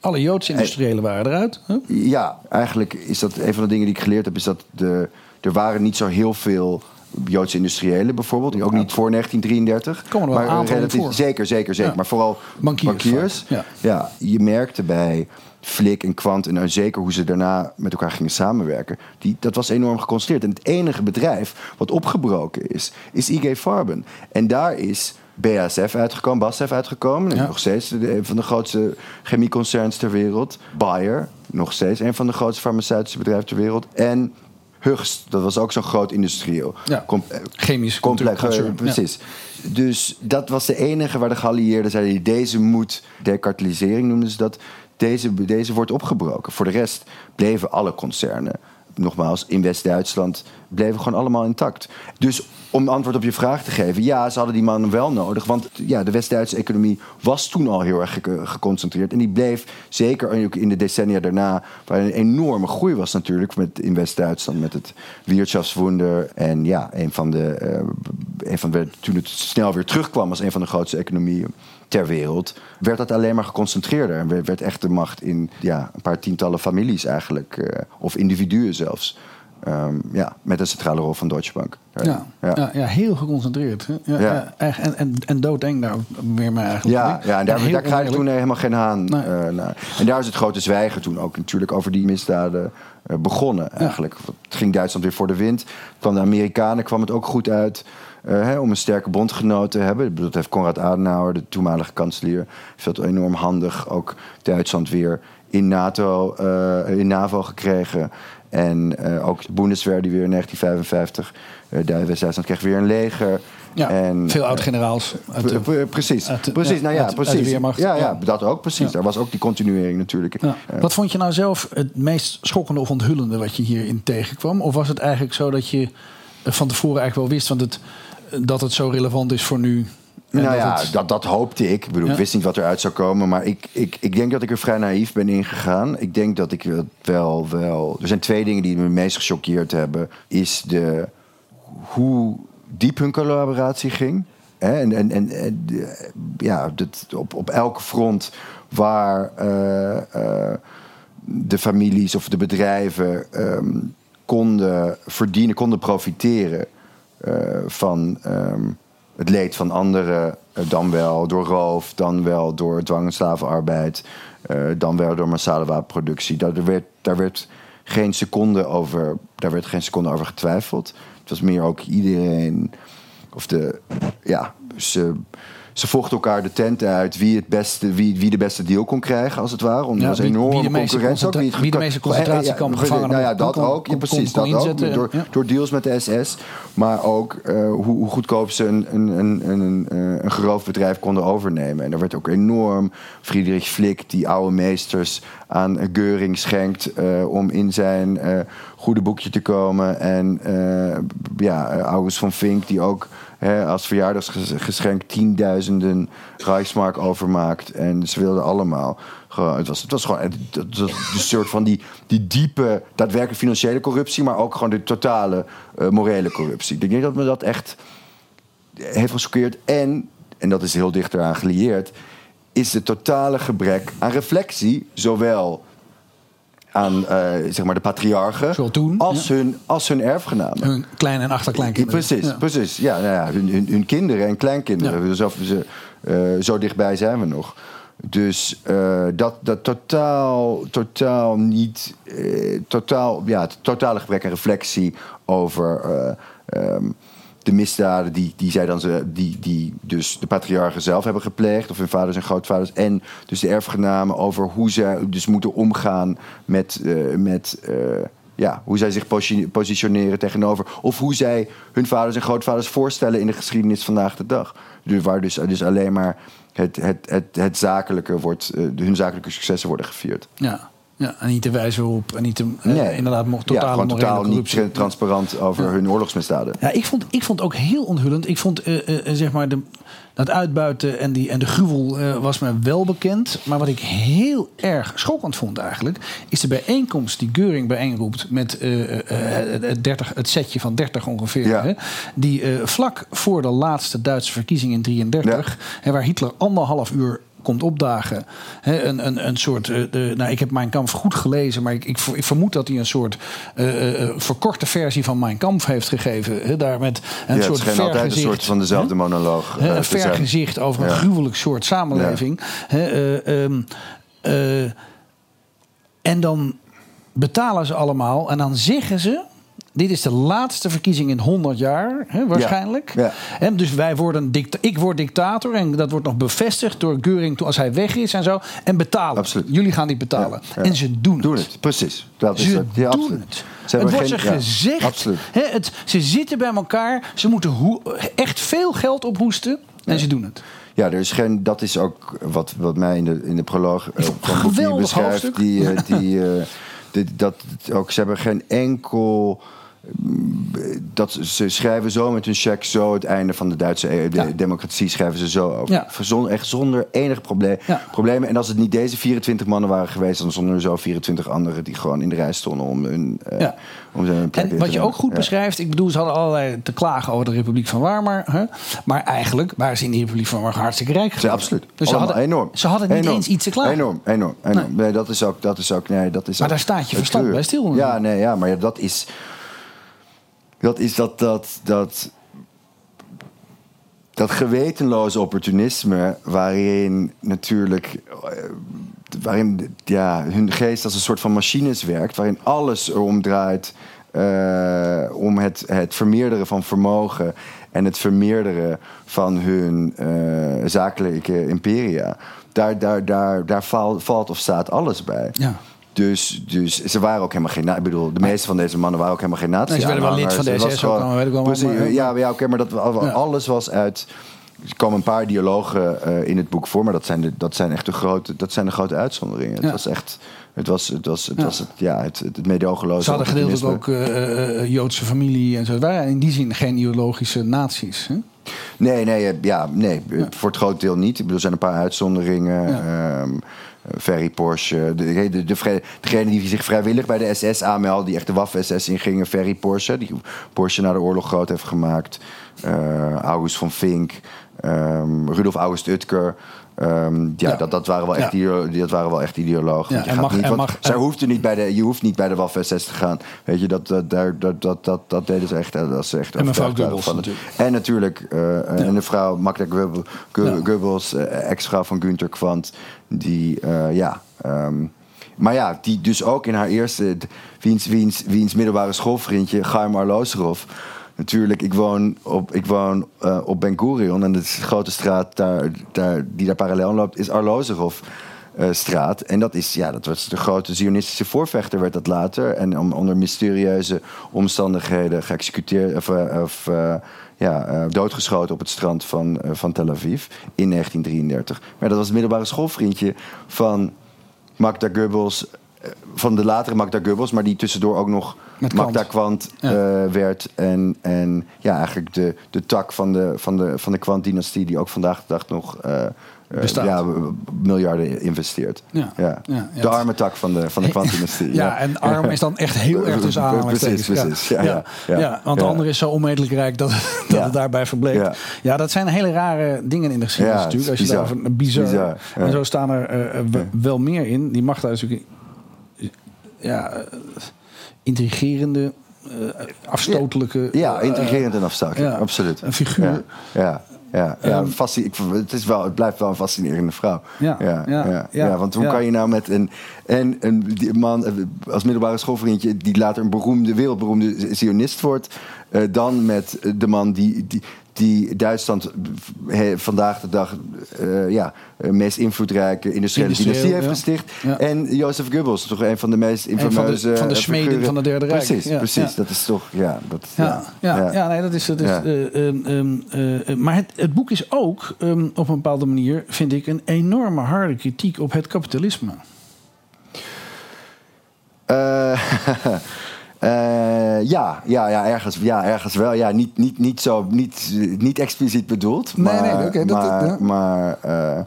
Alle Joodse industriëlen waren eruit. Hè? Ja, eigenlijk is dat een van de dingen die ik geleerd heb, is dat de, er waren niet zo heel veel Joodse industriëlen bijvoorbeeld. Ook niet voor 1933. Komen er wel in voor. Zeker, zeker, zeker. Ja. Maar vooral Bankiers Ja. je merkte bij Flik en Kwant en zeker hoe ze daarna met elkaar gingen samenwerken. Die, dat was enorm geconcentreerd. En het enige bedrijf wat opgebroken is, is IG Farben. En daar is BASF uitgekomen, BASF uitgekomen. Ja. Nog steeds een van de grootste chemieconcerns ter wereld. Bayer, nog steeds een van de grootste farmaceutische bedrijven ter wereld. En Hugst, dat was ook zo'n groot industrieel. Ja. Com- eh, Chemisch complex. concern, Precies. Dus dat was de enige waar de geallieerden zeiden... deze moet, decartelisering noemden ze dat... Deze, deze wordt opgebroken. Voor de rest bleven alle concernen, nogmaals, in West-Duitsland... bleven gewoon allemaal intact. Dus om antwoord op je vraag te geven... ja, ze hadden die mannen wel nodig. Want ja, de West-Duitse economie was toen al heel erg ge- geconcentreerd. En die bleef, zeker ook in de decennia daarna... waar een enorme groei was natuurlijk met, in West-Duitsland... met het Wirtschaftswunder. En ja, een van de... eh, een van de toen het snel weer terugkwam als een van de grootste economieën ter wereld... werd dat alleen maar geconcentreerder. En werd, echt de macht in ja, een paar tientallen families eigenlijk. eh, of individuen zelfs. Ehm, ja, met een centrale rol van Deutsche Bank. Ja, ja. Ja, heel geconcentreerd. Hè? Ja, Ja. En, en, en doodeng daar weer maar eigenlijk. Ja, ja en daar, daar krijg je toen helemaal geen haan Nee. eh, naar. En daar is het grote zwijgen toen ook natuurlijk over die misdaden eh, begonnen eigenlijk. Het ging Duitsland weer voor de wind. Van de Amerikanen kwam het ook goed uit. Eh, hè, om een sterke bondgenoot te hebben. Dat heeft Konrad Adenauer, de toenmalige kanselier, heeft dat enorm handig ook Duitsland weer in NATO, eh, in NAVO gekregen. En eh, ook de Bundeswehr die weer in 1955, uh, West-Duitsland kreeg weer een leger. Ja, en, veel oud-generaals. Pre- precies, uit de- precies. ja, nou ja, uit- uit de precies. Weermacht. ja, ja, dat ook precies. Daar was ook die continuering natuurlijk. Ja. Wat vond je nou zelf het meest schokkende of onthullende wat je hierin tegenkwam? Of was het eigenlijk zo dat je van tevoren eigenlijk wel wist want het, dat het zo relevant is voor nu? En nou dat ja, het- dat, dat hoopte ik. Ik, bedoel, Ja. ik wist niet wat eruit zou komen. Maar ik, ik, ik denk dat ik er vrij naïef ben ingegaan. Ik denk dat ik het wel, wel... Er zijn twee dingen die me het meest gechoqueerd hebben. Is de, hoe diep hun collaboratie ging. Hè? En, en, en, ja, dat, op, op elke front waar eh, eh, de families of de bedrijven ehm, konden verdienen, konden profiteren van ehm, het leed van anderen, eh, dan wel door roof, dan wel door dwang- en slavenarbeid, eh, dan wel door massale wapenproductie. Daar werd, daar werd geen seconde over, daar werd geen seconde over getwijfeld. Het was meer ook iedereen, of de, ja, ze, ze vochten elkaar de tent uit wie, het beste, wie, wie de beste deal kon krijgen, als het ware. Omdat Ja, er was wie enorme concurrentie ook. concentra- het wie de meeste concentratiekampen Ja, ja, gevangenen Nou ja, dat kon- ook. Ja, precies. kon dat ook. Door, ja. door deals met de SS. Maar ook eh, hoe, hoe goedkoop ze een, een, een, een, een, een geroofd bedrijf konden overnemen. En er werd ook enorm Friedrich Flick, die oude meesters, aan eh, Geuring schenkt. eh, om in zijn eh, goede boekje te komen. En eh, ja, eh, August van Vink, die ook als verjaardagsgeschenk tienduizenden Reichsmark overmaakt. En ze wilden allemaal. Het, was, het was gewoon een soort van die, die diepe, daadwerkelijk financiële corruptie, maar ook gewoon de totale eh, morele corruptie. Ik denk dat me dat echt heeft gechoqueerd. En, en dat is heel dicht eraan gelieerd, is het totale gebrek aan reflectie, zowel aan eh, zeg maar de patriarchen toen, als, ja. hun, als hun erfgenamen. Hun klein- en achterkleinkinderen. Precies, Ja. precies. Ja, nou ja, hun, hun, hun kinderen en kleinkinderen. Zo, ze- eh, zo dichtbij zijn we nog. Dus eh, dat, dat totaal, totaal niet... totaal, ja, totale gebrek aan reflectie over... eh, ehm, de misdaden die, die zij dan ze- die, die dus de patriarchen zelf hebben gepleegd, of hun vaders en grootvaders, en dus de erfgenamen over hoe zij dus moeten omgaan met, eh, met eh, ja, hoe zij zich posi- positioneren tegenover, of hoe zij hun vaders en grootvaders voorstellen in de geschiedenis vandaag de dag. Dus waar dus, dus alleen maar het, het, het, het zakelijke wordt, eh, hun zakelijke successen worden gevierd. Ja. Ja, en niet te wijzen op. En niet te, eh, inderdaad, mo- ja, totale totaal corruptie. niet transparant over hun oorlogsmisdaden. Ja, ik vond, ik vond ook heel onthullend. Ik vond eh, zeg maar de, dat uitbuiten en, die, en de gruwel was me wel bekend. Maar wat ik heel erg schokkend vond eigenlijk... is de bijeenkomst die Geuring bijeenroept... met het, 30, het setje van 30 ongeveer. Ja. Hè, die vlak voor de laatste Duitse verkiezing in 33... Hè, waar Hitler anderhalf uur komt opdagen. Hè, een, een, een soort. eh, de, nou, ik heb Mijn Kampf goed gelezen, maar ik, ik, ik vermoed dat hij een soort eh, verkorte versie van Mijn Kampf heeft gegeven. Hè, daar met een ja, soort het schijnt altijd een vergezicht, soort van dezelfde monoloog. hè, eh, een vergezicht over een Ja. gruwelijk soort samenleving. Ehm, eh, en dan betalen ze allemaal en dan zeggen ze. Dit is de laatste verkiezing in 100 jaar, hè, waarschijnlijk. Ja. Dus wij worden ik word dictator en dat wordt nog bevestigd door Geuring toen- als hij weg is en zo. En betalen. Absoluut. Jullie gaan die betalen. Ja. En ze doen het. Doen het, precies. Dat is Ze het. Doen absoluut. het. Ze het hebben wordt geen- ze gezegd. absoluut. Hè, het, ze zitten bij elkaar. Ze moeten echt veel geld ophoesten. En ze doen het. Ja, er is geen, dat is ook wat, wat mij in de, in de proloog van geweldig beschrijft. hoofdstuk. Die, eh, die, eh, dit- dat, ook, ze hebben geen enkel. Dat, ze schrijven zo met hun check zo het einde van de Duitse eh, de Ja. democratie schrijven ze zo over. Ja. Zonder, echt zonder enig probleem, Ja. problemen. En als het niet deze 24 mannen waren geweest, dan stonden er zo 24 anderen die gewoon in de rij stonden om hun, Ja. om zijn plek En wat je ook goed beschrijft, ik bedoel, ze hadden allerlei te klagen over de Republiek van Weimar. Hè? Maar eigenlijk waren ze in die Republiek van Weimar hartstikke rijk geworden. absoluut. Dus ze hadden, enorm. ze hadden niet Enorm. eens iets te klagen. Enorm, enorm, enorm. Nee. dat is ook, dat is ook, nee, dat is Maar ook daar staat je verstand bij stil. Ja, nee, ja, maar dat is, dat is dat, dat, dat, dat gewetenloze opportunisme waarin natuurlijk, eh, waarin ja, hun geest als een soort van machines werkt, waarin alles erom draait. eh, om het, het vermeerderen van vermogen en het vermeerderen van hun eh, zakelijke imperia. Daar, daar, daar, daar valt, valt of staat alles bij. Ja. Dus, dus ze waren ook helemaal geen... Ik bedoel, de meeste van deze mannen waren ook helemaal geen nazi Nee, ze werden wel lid van de Het was SS ook, gewoon- weet ik wel, Precies, maar- ja, ja oké, maar dat, alles was uit... Er komen een paar dialogen eh, in het boek voor, maar dat zijn de, dat zijn echt de grote, dat zijn de grote uitzonderingen. Ja. Het was echt, het was, het was, het Ja. was het, ja, het, het. Ze hadden gedeeltelijk ook eh, eh, Joodse familie en zo. Het waren in die zin geen ideologische naties. Hè? Nee, nee, ja, nee voor het groot deel niet. Ik bedoel, er zijn een paar uitzonderingen. Ja. Ferry Porsche. De, de, de, degene die zich vrijwillig bij de SS aanmeldde, die echt de Waffen-SS ingingen. Ferry Porsche, die Porsche na de oorlog groot heeft gemaakt. Eh, August van Fink. ehm, Rudolf August Utker. Ehm, ja, Ja. Dat, dat, waren wel echt Ja. dat waren wel echt ideologen. Ja, je mag- niet, mag- zij hoefde niet bij de, je hoeft niet bij de Waffen-SS te gaan. Weet je, dat, dat, dat, dat, dat, dat deden ze echt. eh, Dat ze echt En mevrouw Goebbels natuurlijk. En natuurlijk, eh, en de vrouw Magda Goebbels, ex-vrouw van Günter Kwant, die, eh, ja... ehm, maar ja, die dus ook in haar eerste... Wiens, wiens, wiens middelbare schoolvriendje, Chaim Arlozerov... Natuurlijk, ik woon op, ik woon, eh, op Ben Gurion... en de grote straat daar, daar, die daar parallel loopt... is Arlozerov eh, straat. En dat is, ja, dat was de grote zionistische voorvechter, werd dat later. En om, onder mysterieuze omstandigheden geëxecuteerd of, of ja, eh, doodgeschoten op het strand van, eh, van Tel Aviv in 1933. Maar dat was het middelbare schoolvriendje van Magda Goebbels. eh, Van de latere Magda Goebbels, maar die tussendoor ook nog Met. Magda Kwant Ja. werd. En, en ja, eigenlijk de, de tak van de, van de, van de Kwant-dynastie, die ook vandaag de dag nog Bestaat. ja, miljarden investeert. Ja. Ja. Ja, ja. De arme tak van de, van de Kwant-dynastie. Ja, en arm is dan echt heel erg tussen aanhalingstekens. Precies, precies. Ja, ja, ja. ja. want de Ja. andere is zo onmetelijk rijk dat, dat Ja. het daarbij verbleek. Ja. Ja. dat zijn hele rare dingen in de geschiedenis Ja, natuurlijk. Als je daarover bizar. ja. En zo staan er eh, eh, wel meer in. Die Magda is natuurlijk ja, eh, intrigerende, eh, afstotelijke. Ja, eh, intrigerend en afstotelijk. ja, absoluut. een figuur. Ja, ja. Ja, ja ik, het, is wel, het blijft wel een fascinerende vrouw. Ja, ja, ja, ja, ja, ja, want hoe kan je nou met een, en een man eh, als middelbare schoolvriendje... die later een beroemde, wereldberoemde zionist wordt... eh, dan met de man die, die, die Duitsland vandaag de dag... eh, ja, eh, meest invloedrijke industriële Industrieel, dynastie heeft ja. gesticht. Ja. En Jozef Goebbels, toch een van de meest van de- infameuze... van de eh, smeden figuren. van het Derde Rijk. Precies, Ja, precies. Dat is toch... Ja, dat, Ja, ja, ja. ja. nee, dat is. Dat is eh, ehm, ehm, eh, eh, maar het, het boek is ook ehm, op een bepaalde manier, vind ik, een enorme harde kritiek op het kapitalisme. Eh, ja, ja, ja, ergens, ja, ergens wel. Ja, niet, niet, niet, zo, niet, niet expliciet bedoeld. Nee, Maar, nee, oké, maar, ja. maar eh,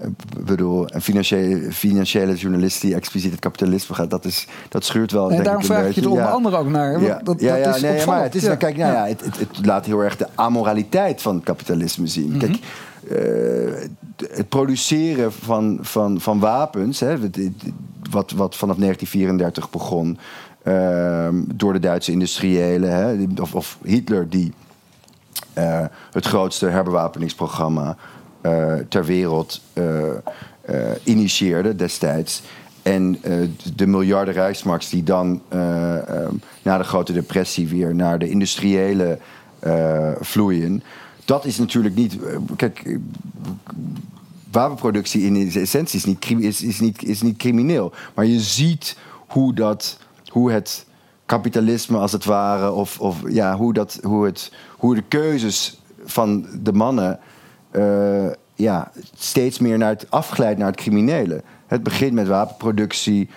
ik bedoel, een financiële, financiële journalist die expliciet het kapitalisme gaat, dat, is, dat schuurt wel. En denk daarom ik, vraag ik je er onder Ja. andere ook naar. Ja, dat, ja, dat ja, is nee, maar het, is, kijk, nou ja. het, het, het laat heel erg de amoraliteit van het kapitalisme zien. Mhm. Kijk, eh, het produceren van, van, van wapens, hè, wat, wat, vanaf 1934 begon door de Duitse industriëlen, hè, of, of Hitler die eh, het grootste herbewapeningsprogramma eh, ter wereld eh, initieerde destijds. En de miljarden rijksmarks die dan eh, ehm, na de Grote Depressie weer naar de industriële vloeien. Dat is natuurlijk niet. Kijk, wapenproductie in essentie is niet, is, is niet crimineel. Maar je ziet hoe, dat, hoe het kapitalisme als het ware, of, of ja, hoe, dat, hoe, het, hoe de keuzes van de mannen eh, ja, steeds meer naar het afglijdt naar het criminele. Het begint met wapenproductie,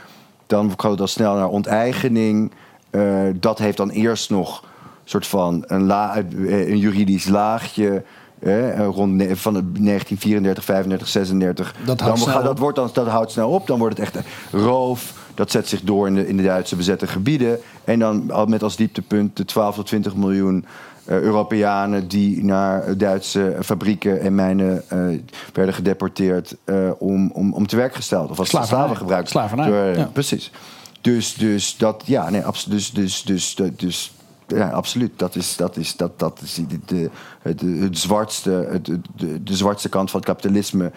dan gaat het al snel naar onteigening. Eh, dat heeft dan eerst nog een soort van een, la, eh, een juridisch laagje. eh, rond van de 1934, 35, 36. Dat houdt dan snel gaat- dat, op. wordt dan, dat houdt snel op. Dan wordt het echt roof. Dat zet zich door in de, in de Duitse bezette gebieden. En dan al met als dieptepunt de 12 tot 20 miljoen eh, Europeanen die naar Duitse fabrieken en mijnen eh, werden gedeporteerd eh, om, om, om te werk gesteld. Of als slaven gebruikt. Slavernij, door- ja. Precies. Dus, dus dat, ja, nee, abs- dus, dus, dus, dus, ja, absoluut. Dat is, dat is, dat, dat is de, de, het, het zwartste, het, de, de zwartste kant van het kapitalisme.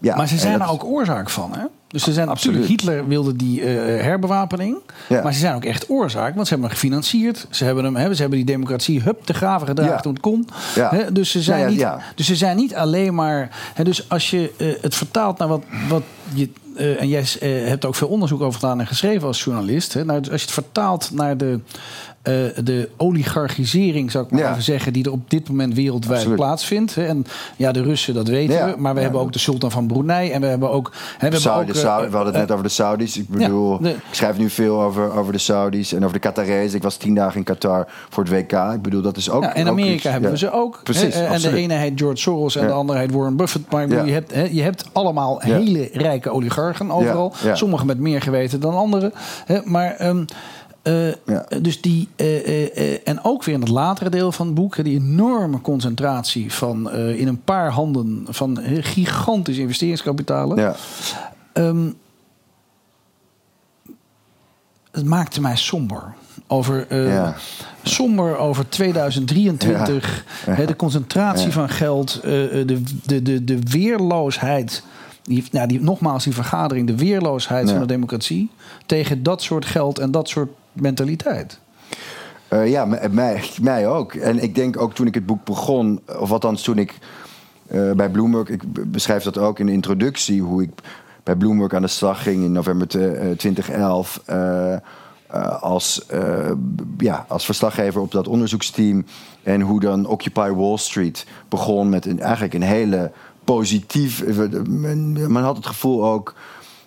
Ja, maar ze zijn er ook oorzaak van, hè? Dus ze zijn Absoluut. natuurlijk, Hitler wilde die eh, herbewapening. Ja. Maar ze zijn ook echt oorzaak, want ze hebben hem gefinancierd. Ze hebben, hem, hè, ze hebben die democratie hup te graven gedragen Ja. toen het kon. Ja. Hè, dus, ze zijn niet, dus ze zijn niet alleen maar. Hè, dus als je eh, het vertaalt naar wat, wat je. eh, en jij hebt er ook veel onderzoek over gedaan en geschreven als journalist. Hè, nou, dus als je het vertaalt naar de, de oligarchisering, zou ik maar Ja. even zeggen, die er op dit moment wereldwijd Absoluut. plaatsvindt. Hè. En ja, de Russen, dat weten Ja. we. Maar we Ja. hebben ook de sultan van Brunei. En we hebben ook. Hè, we hebben ook eh, Saudi- we hadden het eh, net over de Saudis. Ik bedoel, de- ik schrijf nu veel over, over de Saudis en over de Qatarezen. Ik was tien dagen in Qatar voor het WK. Ik bedoel, dat is ook. Ja, in ook Amerika iets- hebben we ze ook. Precies, hè, en de ene heet George Soros en de andere heet Warren Buffett. Maar je, hebt, hè, je hebt allemaal hele rijke oligarchen overal. Sommigen met meer geweten dan anderen. Hè, maar... ehm, eh, Ja. Dus die, eh, eh, eh, en ook weer in het latere deel van het boek, die enorme concentratie van eh, in een paar handen van eh, gigantische investeringskapitalen. Ja. Ehm, het maakte mij somber. Over, eh, Ja. Somber over 2023. Ja. Hè, de concentratie van geld. eh, eh, de, de, de, de weerloosheid. Die, nou, die, nogmaals, die vergadering. De weerloosheid Ja. van de democratie. Tegen dat soort geld en dat soort mentaliteit. Eh, ja, mij, mij ook. En ik denk ook toen ik het boek begon, of althans toen ik eh, bij Bloomberg, ik beschrijf dat ook in de introductie, hoe ik bij Bloomberg aan de slag ging in november te- 2011. eh, eh, als, b- ja, als verslaggever op dat onderzoeksteam. En hoe dan Occupy Wall Street begon met een, eigenlijk een hele positief. eh, Men, men had het gevoel ook.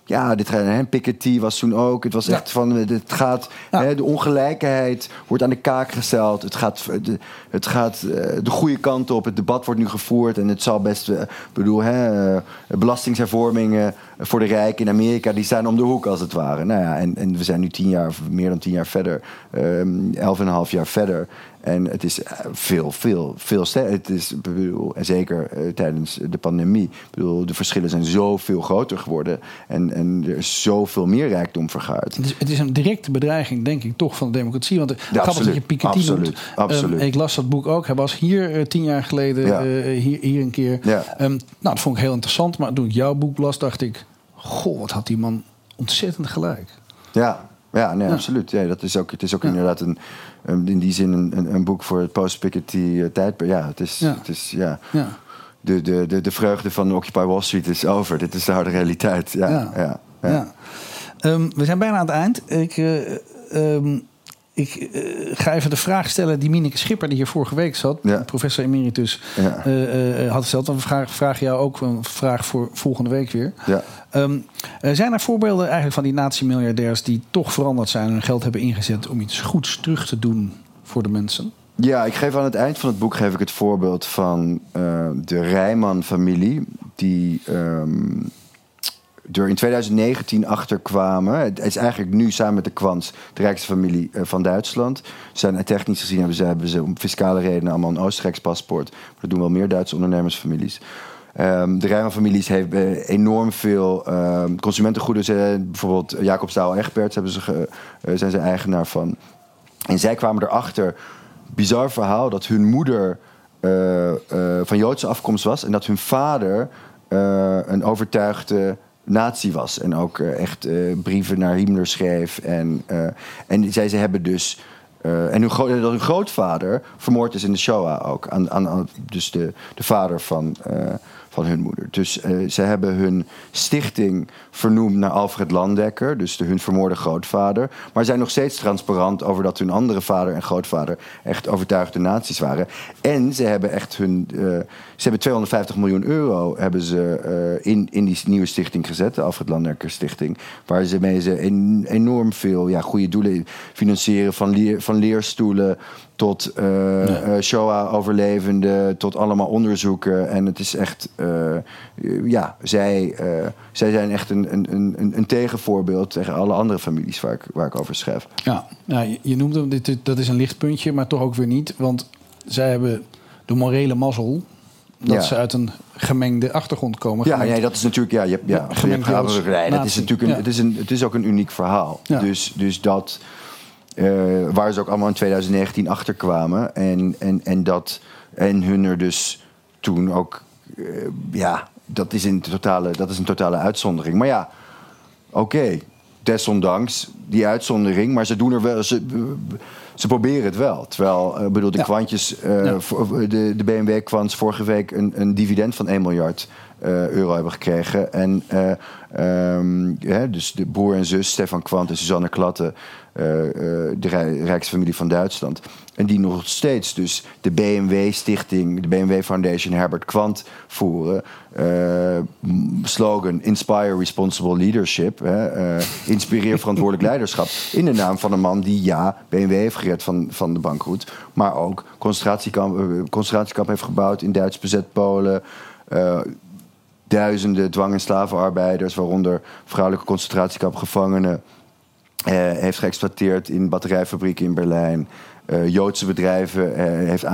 Ja, dit hè, Piketty was toen ook. Het was Ja. echt van. Het gaat. Ja. Hè, de ongelijkheid wordt aan de kaak gesteld. Het gaat, de, het gaat eh, de goede kant op. Het debat wordt nu gevoerd. En het zal best. eh, Ik bedoel, hè, eh, belastingshervormingen voor de rijken in Amerika. die staan om de hoek als het ware. Nou ja, en, en we zijn nu tien jaar, of meer dan tien jaar verder. ehm, Elf en een half jaar verder. En het is eh, veel, veel, veel sterker. Het is, bedoel, en zeker eh, tijdens de pandemie. Bedoel, de verschillen zijn zoveel groter geworden. En, en er is zoveel meer rijkdom vergaard. Het is, het is een directe bedreiging, denk ik, toch van de democratie. Want het grappig dat absoluut. je Piketty Absoluut. Absoluut. Ehm, ik las dat boek ook. Hij was hier eh, tien jaar geleden, Ja. eh, hier, hier een keer. Ja. Ehm, nou, dat vond ik heel interessant. Maar toen ik jouw boek las, dacht ik... Goh, wat had die man ontzettend gelijk. Ja, ja, nee, Ja. absoluut. Ja, dat is ook, het is ook Ja. inderdaad een, in die zin een, een, boek voor het post-Piketty eh, tijdperk. Ja, het is, Ja. Het is ja. Ja. De, de, de, de vreugde van Occupy Wall Street is over. Dit is de harde realiteit. Ja, Ja. Ehm, we zijn bijna aan het eind. Ik, ehm, ik eh, ga even de vraag stellen die Mineke Schipper, die hier vorige week zat, Ja. professor emeritus, Ja. eh, eh, had gesteld. Dan vraag, vraag jou ook een vraag voor volgende week weer. Ja. Ehm, eh, zijn er voorbeelden eigenlijk van die nazi-miljardairs die toch veranderd zijn en hun geld hebben ingezet om iets goeds terug te doen voor de mensen? Ja, ik geef aan het eind van het boek geef ik het voorbeeld van de Rijman-familie. Die ehm, in 2019 achter kwamen. Het is eigenlijk nu samen met de Kwants de rijkste familie eh, van Duitsland. Zijn, eh, technisch gezien hebben ze, hebben ze om fiscale redenen allemaal een Oostenrijks paspoort. Maar dat doen wel meer Duitse ondernemersfamilies. Ehm, de Rijman-families hebben enorm veel ehm, consumentengoeden. Ze, bijvoorbeeld Jacob Staal Egberts hebben ze eh, zijn ze eigenaar van. En zij kwamen erachter, bizar verhaal, dat hun moeder eh, eh, van Joodse afkomst was. En dat hun vader eh, een overtuigde nazi was. En ook eh, echt eh, brieven naar Himmler schreef. En, eh, en zij ze hebben dus... en hun, hun grootvader vermoord is in de Shoah ook. Aan, aan, dus de, de vader van, van hun moeder. Dus eh, ze hebben hun stichting vernoemd naar Alfred Landekker. Dus de, hun vermoorde grootvader. Maar zijn nog steeds transparant over dat hun andere vader en grootvader echt overtuigde nazi's waren. En ze hebben echt hun. eh, ze hebben 250 miljoen euro hebben ze, eh, in, in die nieuwe stichting gezet, de Alfred Landekker Stichting. Waar ze mee ze en- enorm veel ja, goede doelen financieren. Van, leer, van leerstoelen tot eh, Shoah-overlevenden, tot allemaal onderzoeken. En het is echt, eh, ja, zij, zij zijn echt een, een, een, een tegenvoorbeeld tegen alle andere families waar ik, waar ik over schrijf. Ja, ja je, je noemde hem, dit, dat is een lichtpuntje, maar toch ook weer niet. Want zij hebben de morele mazzel dat Ja. ze uit een gemengde achtergrond komen. Ja, nee, dat is natuurlijk, ja, je hebt, ja, Ja, je gemengd hebt Joods, nee, dat is natuurlijk een, het, is een, het is ook een uniek verhaal. Ja. Dus, dus dat, eh, waar ze ook allemaal in 2019 achter kwamen. En, en, en, dat, en hun er dus toen ook, eh, ja, dat, is een totale, dat is een totale uitzondering. Maar ja, oké, desondanks die uitzondering, maar ze doen er wel. Ze, ze proberen het wel. Terwijl, uh, bedoel, de Ja. kwantjes, uh, Ja. voor- de, de BMW kwants vorige week een, een dividend van 1 miljard eh, euro hebben gekregen. En eh, ehm, hè, dus de broer en zus, Stefan Kwant en Suzanne Klatte, eh, eh, de rij- rijkste familie van Duitsland. En die nog steeds dus de BMW-stichting, de BMW Foundation Herbert Kwant voeren. Eh, slogan Inspire Responsible Leadership. Hè, eh, inspireer verantwoordelijk leiderschap. In de naam van een man die ja, BMW heeft van, van de bankroet. Maar ook concentratiekamp, eh, concentratiekamp heeft gebouwd in Duits bezet Polen. Eh, duizenden dwang- en slavenarbeiders, waaronder vrouwelijke concentratiekampgevangenen, eh, heeft geëxploiteerd in batterijfabrieken in Berlijn. Eh, Joodse bedrijven eh, heeft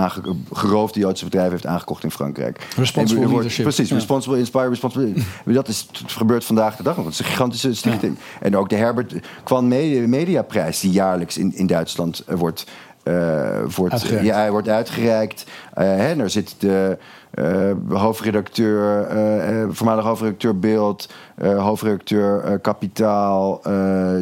geroofde Joodse bedrijven heeft aangekocht in Frankrijk. Responsible En er leadership. Precies, Ja. responsible, inspire, responsible. Dat is, het gebeurt vandaag de dag nog. Het is een gigantische stichting. En ook de Herbert Kwan Media, Mediaprijs, die jaarlijks in, in Duitsland eh, wordt, eh, wordt, Uitgereikt. ja, hij wordt uitgereikt. Hè, daar zit de hoofdredacteur, voormalig hoofdredacteur Beeld, hoofdredacteur Kapitaal,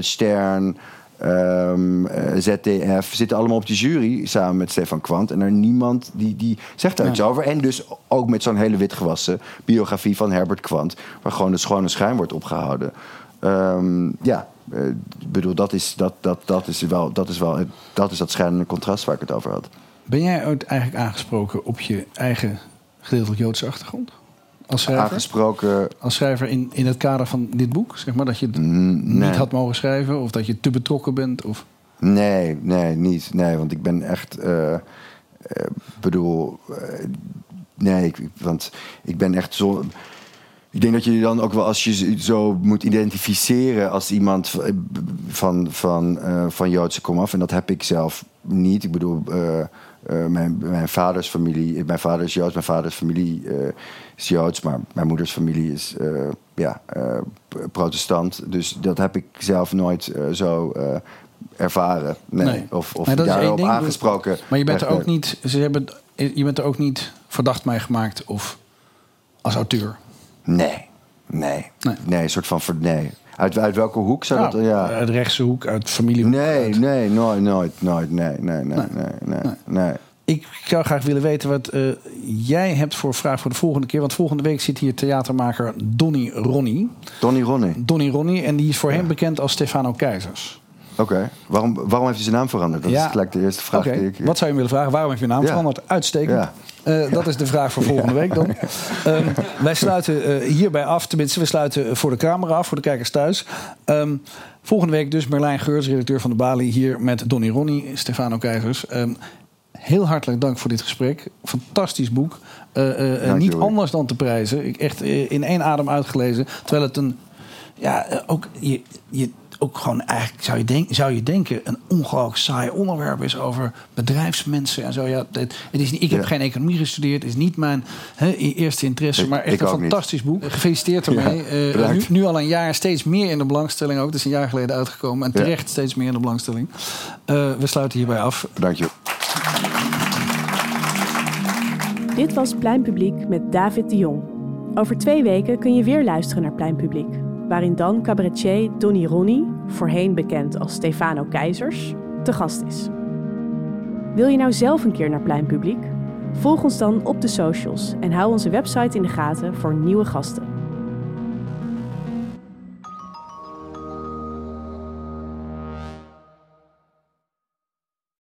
Stern. Ehm, eh, ZDF zitten allemaal op de jury samen met Stefan Kwant. En er niemand die, die zegt daar iets over. En dus ook met zo'n hele witgewassen biografie van Herbert Kwant, waar gewoon de schone schijn wordt opgehouden. Ehm, ja, eh, ik bedoel, dat is, dat, dat, dat is wel, dat is wel, dat is dat schijnende contrast waar ik het over had. Ben jij ooit eigenlijk aangesproken op je eigen gedeeltelijk Joodse achtergrond? Als schrijver? Aangesproken, Als schrijver in, in het kader van dit boek? Zeg maar dat je het nee. niet had mogen schrijven? Of dat je te betrokken bent? Of... Nee, nee, niet. Nee, want ik ben echt. eh, bedoel. eh, nee, ik, want ik ben echt zo. Ik denk dat je dan ook wel als je zo moet identificeren als iemand van, van, eh, van Joodse komaf. En dat heb ik zelf niet. Ik bedoel, mijn, mijn vaders familie, mijn vader is Joods, mijn vaders familie is Joods, maar mijn moeders familie is eh, ja, p- protestant. Dus dat heb ik zelf nooit eh, zo ervaren. Nee. Nee. Of, of Nee, daarop ding. aangesproken. Maar je bent er ook niet, ze hebben, je bent er ook niet verdacht mee gemaakt of als auteur. Nee, nee, Nee. nee. een soort van. Nee. Uit, uit welke hoek zou Nou, dat. Ja. Uit rechtse hoek, uit familiehoek. Nee, uit- nee, nooit, nooit, nooit. Nee, nee, nee, nee, nee. nee, Ik zou graag willen weten wat eh, jij hebt voor vraag voor de volgende keer. Want volgende week zit hier theatermaker Donny Ronnie. Donny Ronnie. Donny Ronnie, en die is voorheen bekend als Stefano Keizers. Oké. Waarom, waarom heeft hij zijn naam veranderd? Dat Ja. is gelijk de eerste vraag die ik... wat zou je willen vragen? Waarom heb je naam Ja. veranderd? Uitstekend. Ja. Eh, dat is de vraag voor volgende week dan. Ehm, wij sluiten eh, hierbij af. Tenminste, we sluiten voor de camera af, voor de kijkers thuis. Ehm, volgende week dus Merlijn Geurs, redacteur van de Bali... hier met Donny Ronnie, Stefano Keizers. Ehm, heel hartelijk dank voor dit gesprek. Fantastisch boek. Eh, eh, eh, niet anders dan te prijzen. Ik echt in één adem uitgelezen. Terwijl het een... Ja, ook... Je, je, ook gewoon eigenlijk zou je, denk, zou je denken een ongelooflijk saai onderwerp is over bedrijfsmensen en zo. Ja, het, het is niet, ik heb Ja. geen economie gestudeerd, het is niet mijn hè, eerste interesse, Ik- maar echt een niet. fantastisch boek. Gefeliciteerd ermee. Ja, nu, al een jaar steeds meer in de belangstelling ook. Het is een jaar geleden uitgekomen en Ja. terecht steeds meer in de belangstelling. We sluiten hierbij af. Dank je. Dit was Plein Publiek met David de Jong. Over twee weken kun je weer luisteren naar Plein Publiek, waarin dan cabaretier Donny Ronnie, voorheen bekend als Stefano Keizers, te gast is. Wil je nou zelf een keer naar Plein Publiek? Volg ons dan op de socials en hou onze website in de gaten voor nieuwe gasten.